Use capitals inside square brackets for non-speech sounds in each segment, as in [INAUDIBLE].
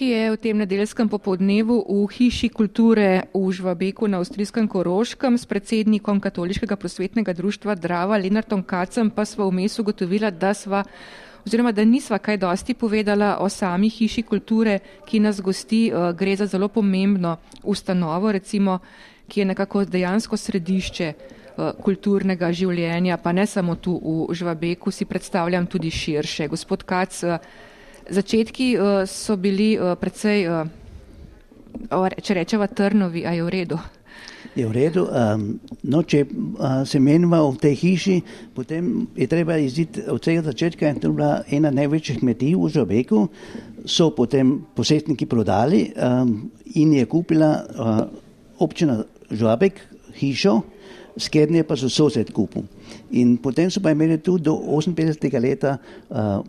ki je v tem nedeljskem popoldnevu v hiši kulture v Žvabeku na avstrijskem Koroškem s predsednikom Katoliškega prosvetnega društva Drava Lenartom Kacem pa sva vmes ugotovila, da sva oziroma da nisva kaj dosti povedala o sami hiši kulture, ki nas gosti. Eh, gre za zelo pomembno ustanovo, recimo, ki je nekako dejansko središče eh, kulturnega življenja, pa ne samo tu v Žvabeku, si predstavljam tudi širše. Gospod Kac, začetki so bili precej, če rečeva, trnovi, a je v redu. Je v redu. Um, no, če uh, se menimo v tej hiši, potem je treba iziti od vsega začetka. To je bila ena največjih kmetij v Žabeku. So potem posestniki prodali um, in je kupila uh, občina Žabek hišo, skednje pa so sosed kupil. In potem so pa imeli tu do 58. leta uh,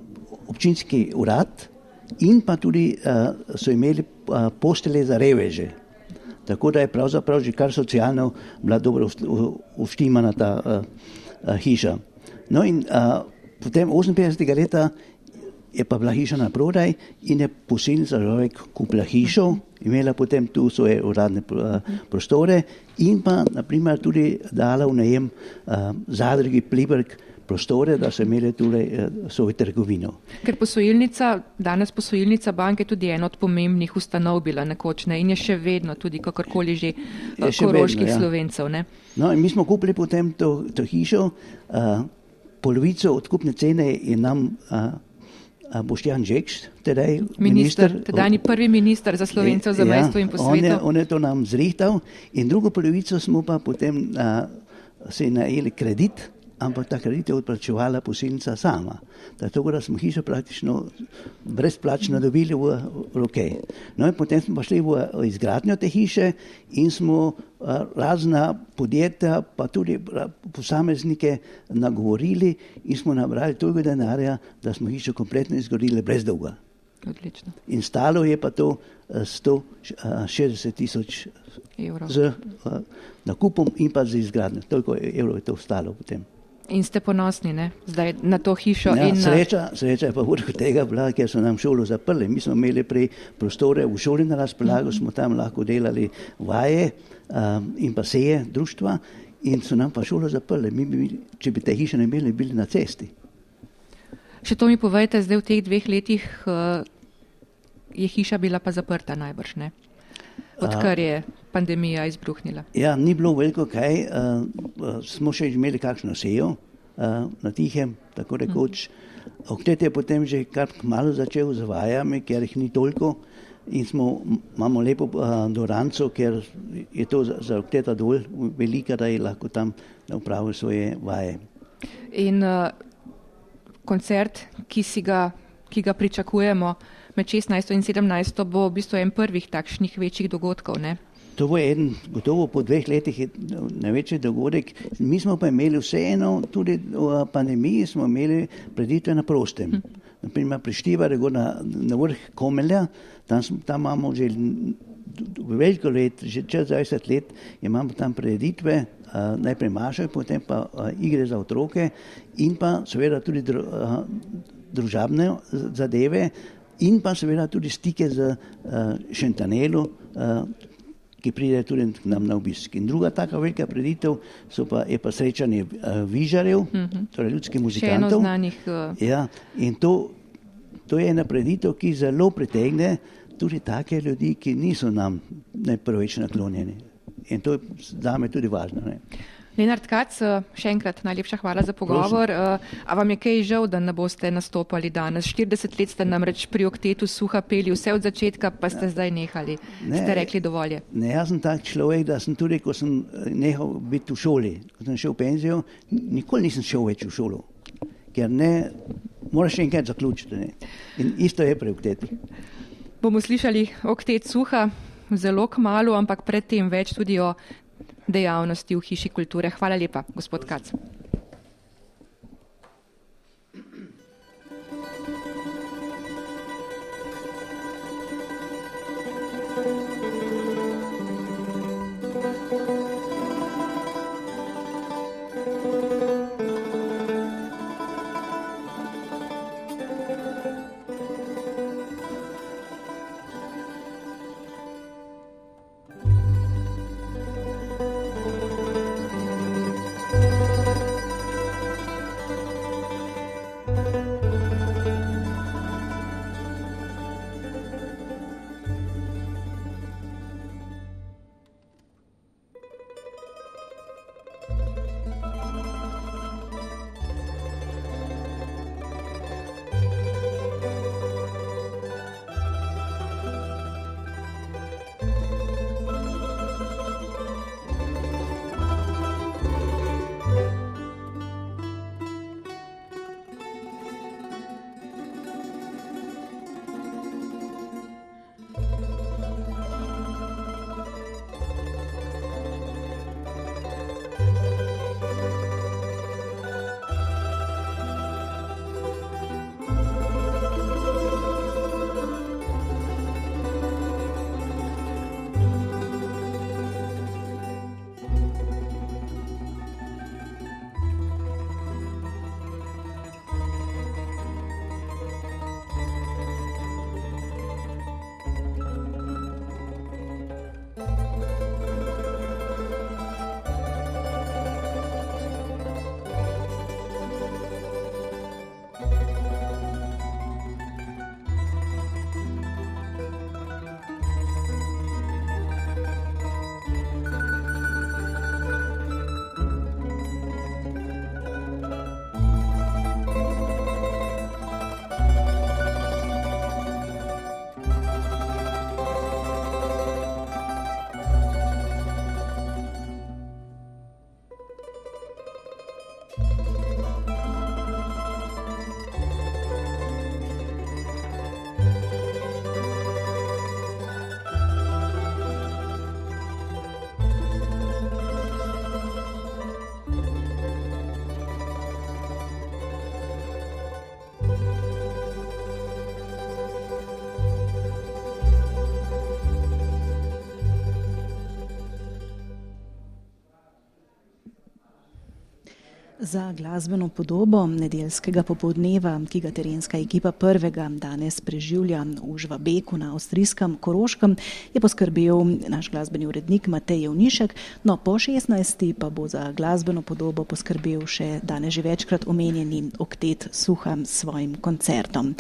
občinski urad in pa tudi uh, so imeli uh, postele za reveže. Tako da je pravzaprav že kar socialno bila dobro uštimana ta uh, uh, hiša. No in uh, potem 58. leta je pa bila hiša na prodaj in je posilnica človek kupila hišo, imela potem tu svoje uradne prostore in pa naprimer tudi dala v najem uh, zadrugi Pliberg, prostore, da so imeli tukaj eh, svojo trgovino. Ker posojilnica, danes posojilnica banke tudi ena od pomembnih ustanov bila nekoč ne? in je še vedno tudi kakorkoli že eh, koroških vedno, ja. slovencev. Ne? No in mi smo kupili potem to, to hišo, uh, polovico odkupne cene je nam uh, Boštjan Žekš, tedaj minister. Tedajni prvi minister za slovencev za mesto ja, in posvetil. On, on je to nam zrihtal in drugo polovico smo pa potem uh, se najeli kredit ampak ta kredit je odplačevala posilnica sama. Tako da smo hišo praktično brezplačno dobili v roke. No in potem smo pa šli v izgradnjo te hiše in smo razna podjetja, pa tudi posameznike nagovorili in smo nabrali toliko denarja, da smo hišo kompletno izgradili brez dolga. Odlično. In stalo je pa to 160 tisoč evrov z nakupom in pa z izgradnjo. Toliko evrov je to stalo potem. In ste ponosni ne? zdaj na to hišo. Ja, sreča, sreča je pa vrh tega bila, ker so nam šolo zaprli. Mi smo imeli prej prostore v šoli na razpolago, mm -hmm. smo tam lahko delali vaje um, in pa seje društva in so nam pa šolo zaprli. Mi bi, če bi te hiše ne imeli, bili na cesti. Še to mi povejte, zdaj v teh dveh letih uh, je hiša bila pa zaprta najbrž, ne? Odkar je pandemija izbruhnila? Ja, ni bilo veliko kaj. Uh, smo še imeli kakšno sejo uh, na tihem, tako rekoč. Mm. Oktet je potem že kar malo začel z vajami, ker jih ni toliko. In smo, imamo lepo uh, doranco, ker je to za, za okteta dol velika, da je lahko tam upravil svoje vaje. In uh, koncert, ki, ga, ki ga pričakujemo, uh, med 16 in 17 bo v bistvu en prvih takšnih večjih dogodkov. Ne? To bo en, gotovo po dveh letih, največji dogodek. Mi smo pa imeli vseeno, tudi v pandemiji smo imeli preditve na prostem. Hm. Naprimer, pri Štivari, na, na vrh Komelja, tam, tam imamo že veliko let, že čez 20 let, imamo tam preditve, uh, najprej mašaj, potem pa uh, igre za otroke in pa seveda tudi dru, uh, družabne zadeve, in pa seveda tudi stike z uh, Šentanelo, uh, ki pride tudi k nam na obisk. In druga taka velika preditev pa, je pa srečanje uh, vižarjev, uh mhm. -huh. torej ljudskih muzikantov. Znanih, uh... ja, in to, to je ena preditev, ki zelo pritegne tudi take ljudi, ki niso nam najprveč naklonjeni. In to je za me tudi važno. Ne? Lenard Kac, eh, še enkrat najlepša hvala za pogovor. Prosim. Eh, a vam je kaj žal, da ne boste nastopali danes? 40 let ste namreč pri oktetu suha peli, vse od začetka pa ste zdaj nehali. Ne, ste rekli dovolj. Ne, jaz sem tak človek, da sem tudi, ko sem eh, nehal biti v šoli, ko sem šel v penzijo, nikoli nisem šel več v šolo. Ker ne, moraš še enkrat zaključiti. Ne. In isto je pri oktetu. Bomo slišali oktet suha. Zelo kmalo, ampak predtem več tudi o dejavnosti v Hiši kulture. Hvala lepa, gospod Kac. Za glasbeno podobo nedeljskega popoldneva, ki ga terenska ekipa prvega danes preživlja v Žvabeku na avstrijskem Koroškem, je poskrbel naš glasbeni urednik Matej Jevnišek, no po 16. pa bo za glasbeno podobo poskrbel še danes že večkrat omenjeni oktet Suha s svojim koncertom.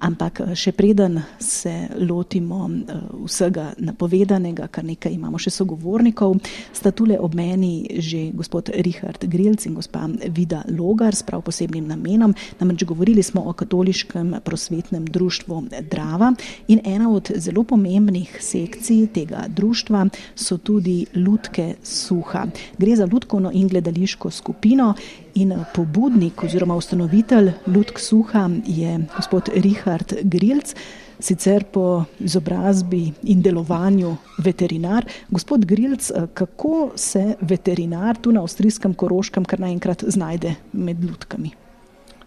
Ampak še preden se lotimo eh, vsega napovedanega, kar nekaj imamo še sogovornikov, sta tule ob meni že gospod Richard Grilc in gospa Vida Logar s prav posebnim namenom. Namreč govorili smo o katoliškem prosvetnem društvu Drava in ena od zelo pomembnih sekcij tega društva so tudi Lutke Suha. Gre za lutkovno in gledališko skupino in pobudnik oziroma ustanovitelj Lutk Suha je gospod Richard Grilc sicer po izobrazbi in delovanju veterinar. Gospod Grilc, kako se veterinar tu na avstrijskem Koroškem kar naenkrat znajde med ljudkami?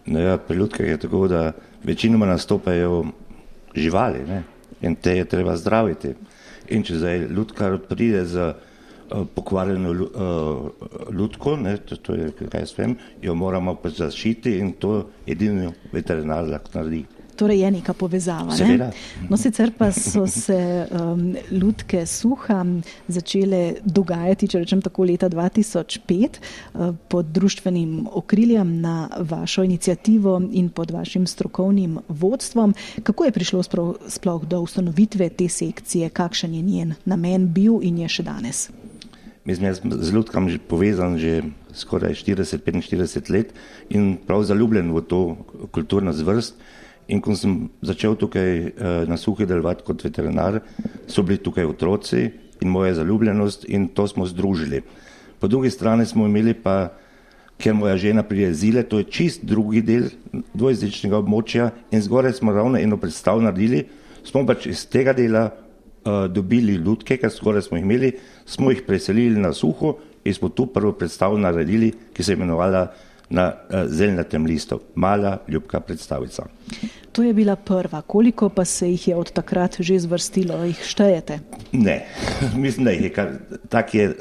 No ja, pri ljudkah je tako, da večinoma nastopajo živali ne? in te je treba zdraviti. In če zdaj ljudkar pride za pokvarjeno uh, ljudko, ne, to, to je kaj s tem, jo moramo pa zaščiti in to edini veterinar lahko naredi torej je neka povezava. Ne? No, sicer pa so se um, lutke suha začele dogajati, če rečem tako, leta 2005 uh, pod društvenim okriljem na vašo inicijativo in pod vašim strokovnim vodstvom. Kako je prišlo sploh do ustanovitve te sekcije, kakšen je njen namen bil in je še danes? Mislim, jaz sem z Lutkam povezan že skoraj 40-45 let in prav zaljubljen v to kulturno zvrst. In ko sem začel tukaj uh, na suhi delovati kot veterinar, so bili tukaj otroci in moja zaljubljenost in to smo združili. Po drugi strani smo imeli pa, ker moja žena prije zile, to je čist drugi del dvojezičnega območja in zgoraj smo ravno eno predstav naredili, smo pač iz tega dela dobili ljudke, ker skoraj smo jih imeli, smo jih preselili na suho in smo tu prvo predstav naredili, ki se je imenovala na uh, zelnatem listu, mala ljubka predstavica. To je bila prva. Koliko pa se jih je od takrat že zvrstilo, jih štejete? Ne, [LAUGHS] mislim, da je tako, uh,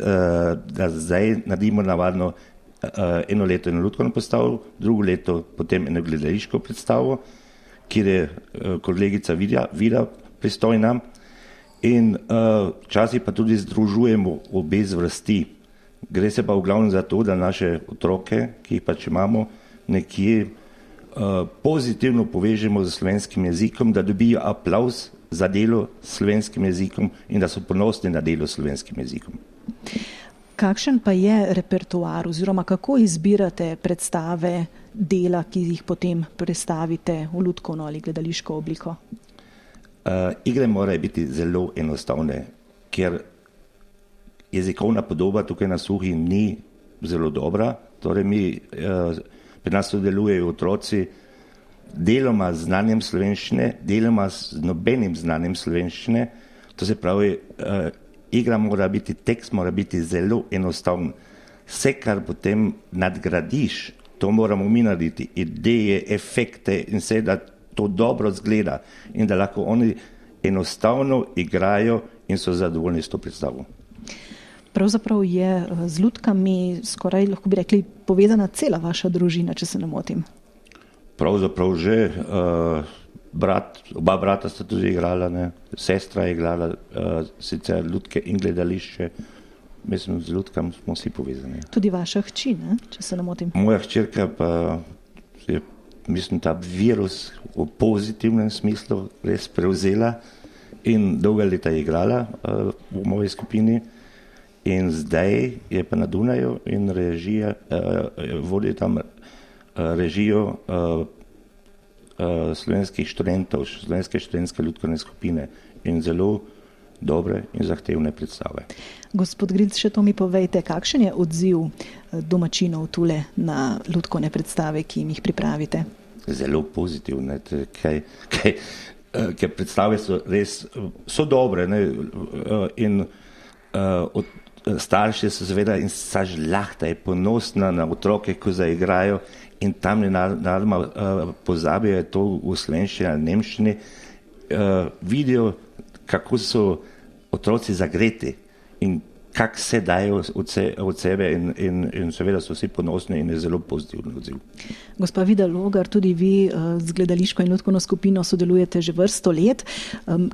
da zdaj naredimo navadno uh, eno leto eno ljudsko predstavo, drugo leto potem eno gledališko predstavo, kjer je uh, kolegica Vida, Vida pristojna. In včasih uh, pa tudi združujemo obe zvrsti. Gre se pa v glavnem za to, da naše otroke, ki jih pač imamo, nekje Eh, pozitivno povežemo z slovenskim jezikom, da dobijo aplaus za delo s slovenskim jezikom in da so ponosni na delo s slovenskim jezikom. Kakšen pa je repertoar oziroma kako izbirate predstave dela, ki jih potem predstavite v ljudsko ali gledališko obliko? Uh, igre morajo biti zelo enostavne, ker jezikovna podoba tukaj na suhi ni zelo dobra. Torej mi, uh, pri nas sodelujejo otroci, deloma z znanjem slovenščine, deloma z nobenim znanjem slovenščine. To se pravi, uh, igra mora biti, tekst mora biti zelo enostaven. Vse, kar potem nadgradiš, to moramo mi narediti, ideje, efekte in vse, da to dobro zgleda in da lahko oni enostavno igrajo in so zadovoljni s to predstavo. Pravzaprav je eh, z ljudkami skoraj lahko bi rekli povezana cela vaša družina, če se ne motim. Pravzaprav že. Uh, brat, oba brata sta tudi igrala, ne? sestra je igrala, uh, sicer ljudke in gledališče. Mislim, z ljudkami smo vsi povezani. Tudi vaša hči, ne? če se ne motim. Moja hčerka pa je, mislim, ta virus v pozitivnem smislu res prevzela in dolga leta igrala uh, v moji skupini. In zdaj je pa na Dunaju in režija, uh, vodi tam uh, režijo uh, uh, slovenskih študentov, slovenske študentske ljudske skupine in zelo dobre in zahtevne predstave. Gospod Grilc, še to mi povejte, kakšen je odziv domačinov tule na ljudske predstave, ki jim jih pripravite? Zelo pozitivne, kaj, kaj, kaj predstave so res so dobre ne, in uh, od, starši so seveda in saž lahta je ponosna na otroke, ko zaigrajo in tam ne uh, pozabijo to v slovenščini ali nemščini, vidijo, kako so otroci zagreti in kak se dajo od, se, od sebe in, in, in seveda so vsi ponosni in je zelo pozitiven odziv. Gospa Vida Logar, tudi vi z gledališko in ljudsko skupino sodelujete že vrsto let.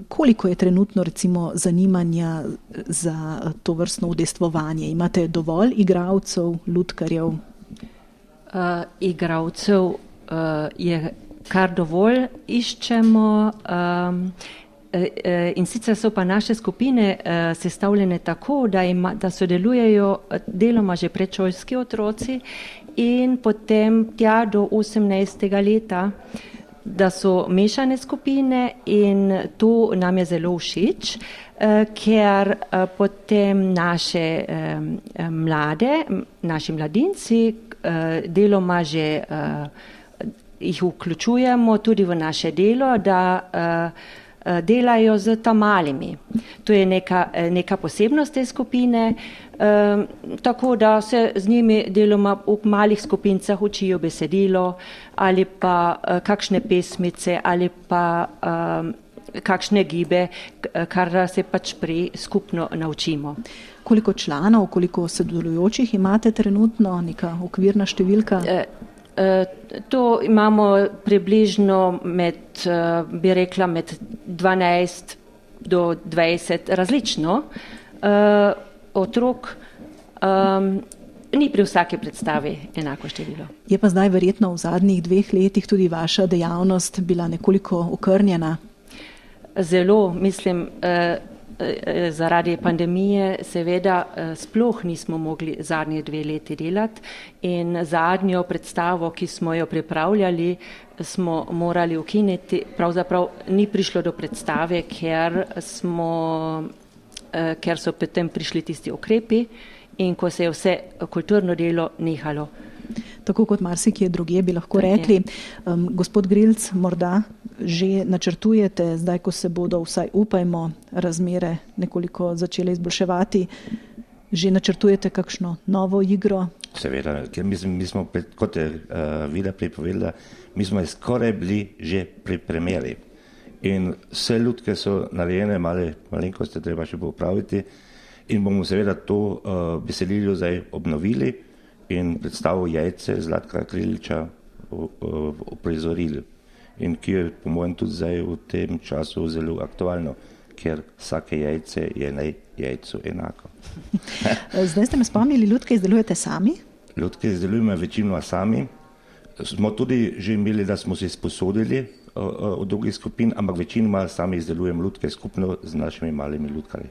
Koliko je trenutno recimo zanimanja za to vrstno udestvovanje? Imate dovolj igralcev, ljudkarjev? Uh, igralcev uh, je kar dovolj, iščemo. Um, In sicer so pa naše skupine sestavljene tako, da, ima, da sodelujejo deloma že predšolski otroci in potem tja do 18. leta, da so mešane skupine in to nam je zelo všeč, ker potem naše mlade, naši mladinci deloma že jih vključujemo tudi v naše delo, da delajo z tamalimi. To je neka, neka posebnost te skupine, tako da se z njimi deloma v malih skupincah učijo besedilo ali pa kakšne pesmice ali pa kakšne gibe, kar se pač pri skupno naučimo. Koliko članov, koliko sodelujočih imate trenutno, neka okvirna številka? To imamo približno med, bi rekla, med 12 do 20 različno otrok. Ni pri vsaki predstavi enako število. Je pa zdaj verjetno v zadnjih dveh letih tudi vaša dejavnost bila nekoliko okrnjena? Zelo, mislim, zaradi pandemije seveda sploh nismo mogli zadnje dve leti delati in zadnjo predstavo, ki smo jo pripravljali, smo morali ukiniti. Pravzaprav ni prišlo do predstave, ker, smo, ker so potem prišli tisti ukrepi in ko se je vse kulturno delo nehalo. Tako kot marsikje drugje bi lahko rekli. Um, gospod Grilc, morda že načrtujete, zdaj ko se bodo vsaj upajmo razmere nekoliko začele izboljševati, že načrtujete kakšno novo igro? Seveda, ker mislim, mi smo, pred, kot je uh, Vida pripovedala, mi smo skoraj bili že pri premjeri. In vse ljudke so narejene, male malenkosti treba še popraviti in bomo seveda to uh, besedilo zdaj obnovili in predstavo jajce Zlatka Kriliča uprizorili. In ki je po mojem tudi zdaj v tem času zelo aktualno, ker vsake jajce je naj jajcu enako. [LAUGHS] zdaj ste me spomnili, ljudke izdelujete sami? Ljudke izdelujemo večino sami. Smo tudi že imeli, da smo se sposodili od drugih skupin, ampak večinoma sami izdelujemo ljudke skupno z našimi malimi ljudkami.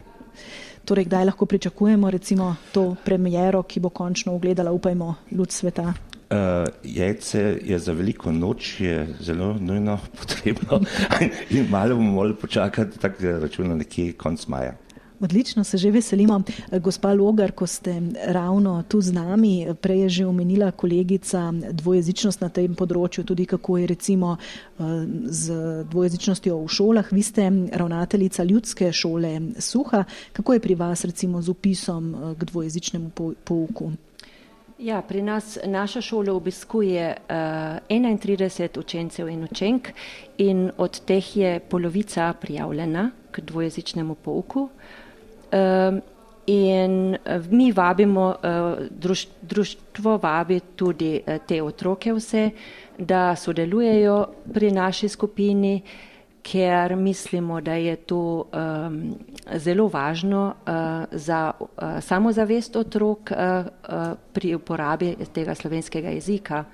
Torej, kdaj lahko pričakujemo recimo to premiero, ki bo končno ugledala, upajmo, luč sveta? Uh, jajce je za veliko noč zelo nujno potrebno [LAUGHS] in malo bomo morali počakati, tako da računam nekje konc maja. Odlično, se že veselimo. Gospa Logar, ko ste ravno tu z nami, prej je že omenila kolegica dvojezičnost na tem področju, tudi kako je recimo z dvojezičnostjo v šolah. Vi ste ravnateljica ljudske šole Suha. Kako je pri vas recimo z upisom k dvojezičnemu pouku? Ja, pri nas naša šola obiskuje uh, 31 učencev in učenk in od teh je polovica prijavljena k dvojezičnemu pouku. Uh, in mi vabimo, uh, druž, društvo vabi tudi uh, te otroke vse, da sodelujejo pri naši skupini, ker mislimo, da je to um, zelo važno uh, za uh, samozavest otrok uh, uh, pri uporabi tega slovenskega jezika.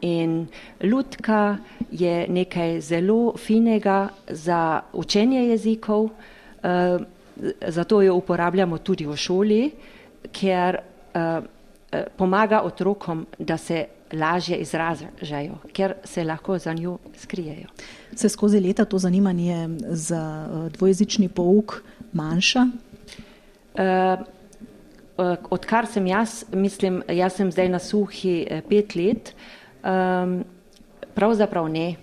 In ljudka je nekaj zelo finega za učenje jezikov, uh, zato jo uporabljamo tudi v šoli, ker uh, pomaga otrokom, da se lažje izražajo, ker se lahko za njo skrijejo. Se skozi leta to zanimanje za dvojezični pouk manjša? Uh, odkar sem jaz, mislim, jaz sem zdaj na suhi pet let, um, pravzaprav ne.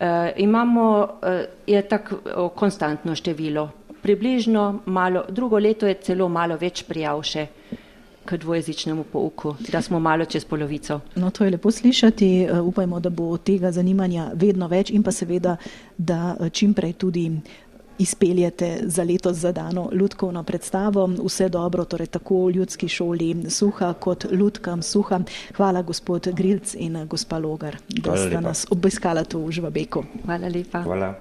Uh, imamo, uh, je tako konstantno število, približno malo, drugo leto je celo malo več prijav še k dvojezičnemu pouku, da smo malo čez polovico. No, to je lepo slišati. Upajmo, da bo tega zanimanja vedno več in pa seveda, da čim prej tudi izpeljete za letos zadano ljudkovno predstavo. Vse dobro, torej tako ljudski šoli Suha kot ljudkam Suha. Hvala gospod Grilc in gospa Logar, da ste nas obiskala tu v Žvabeku. Hvala lepa. Hvala.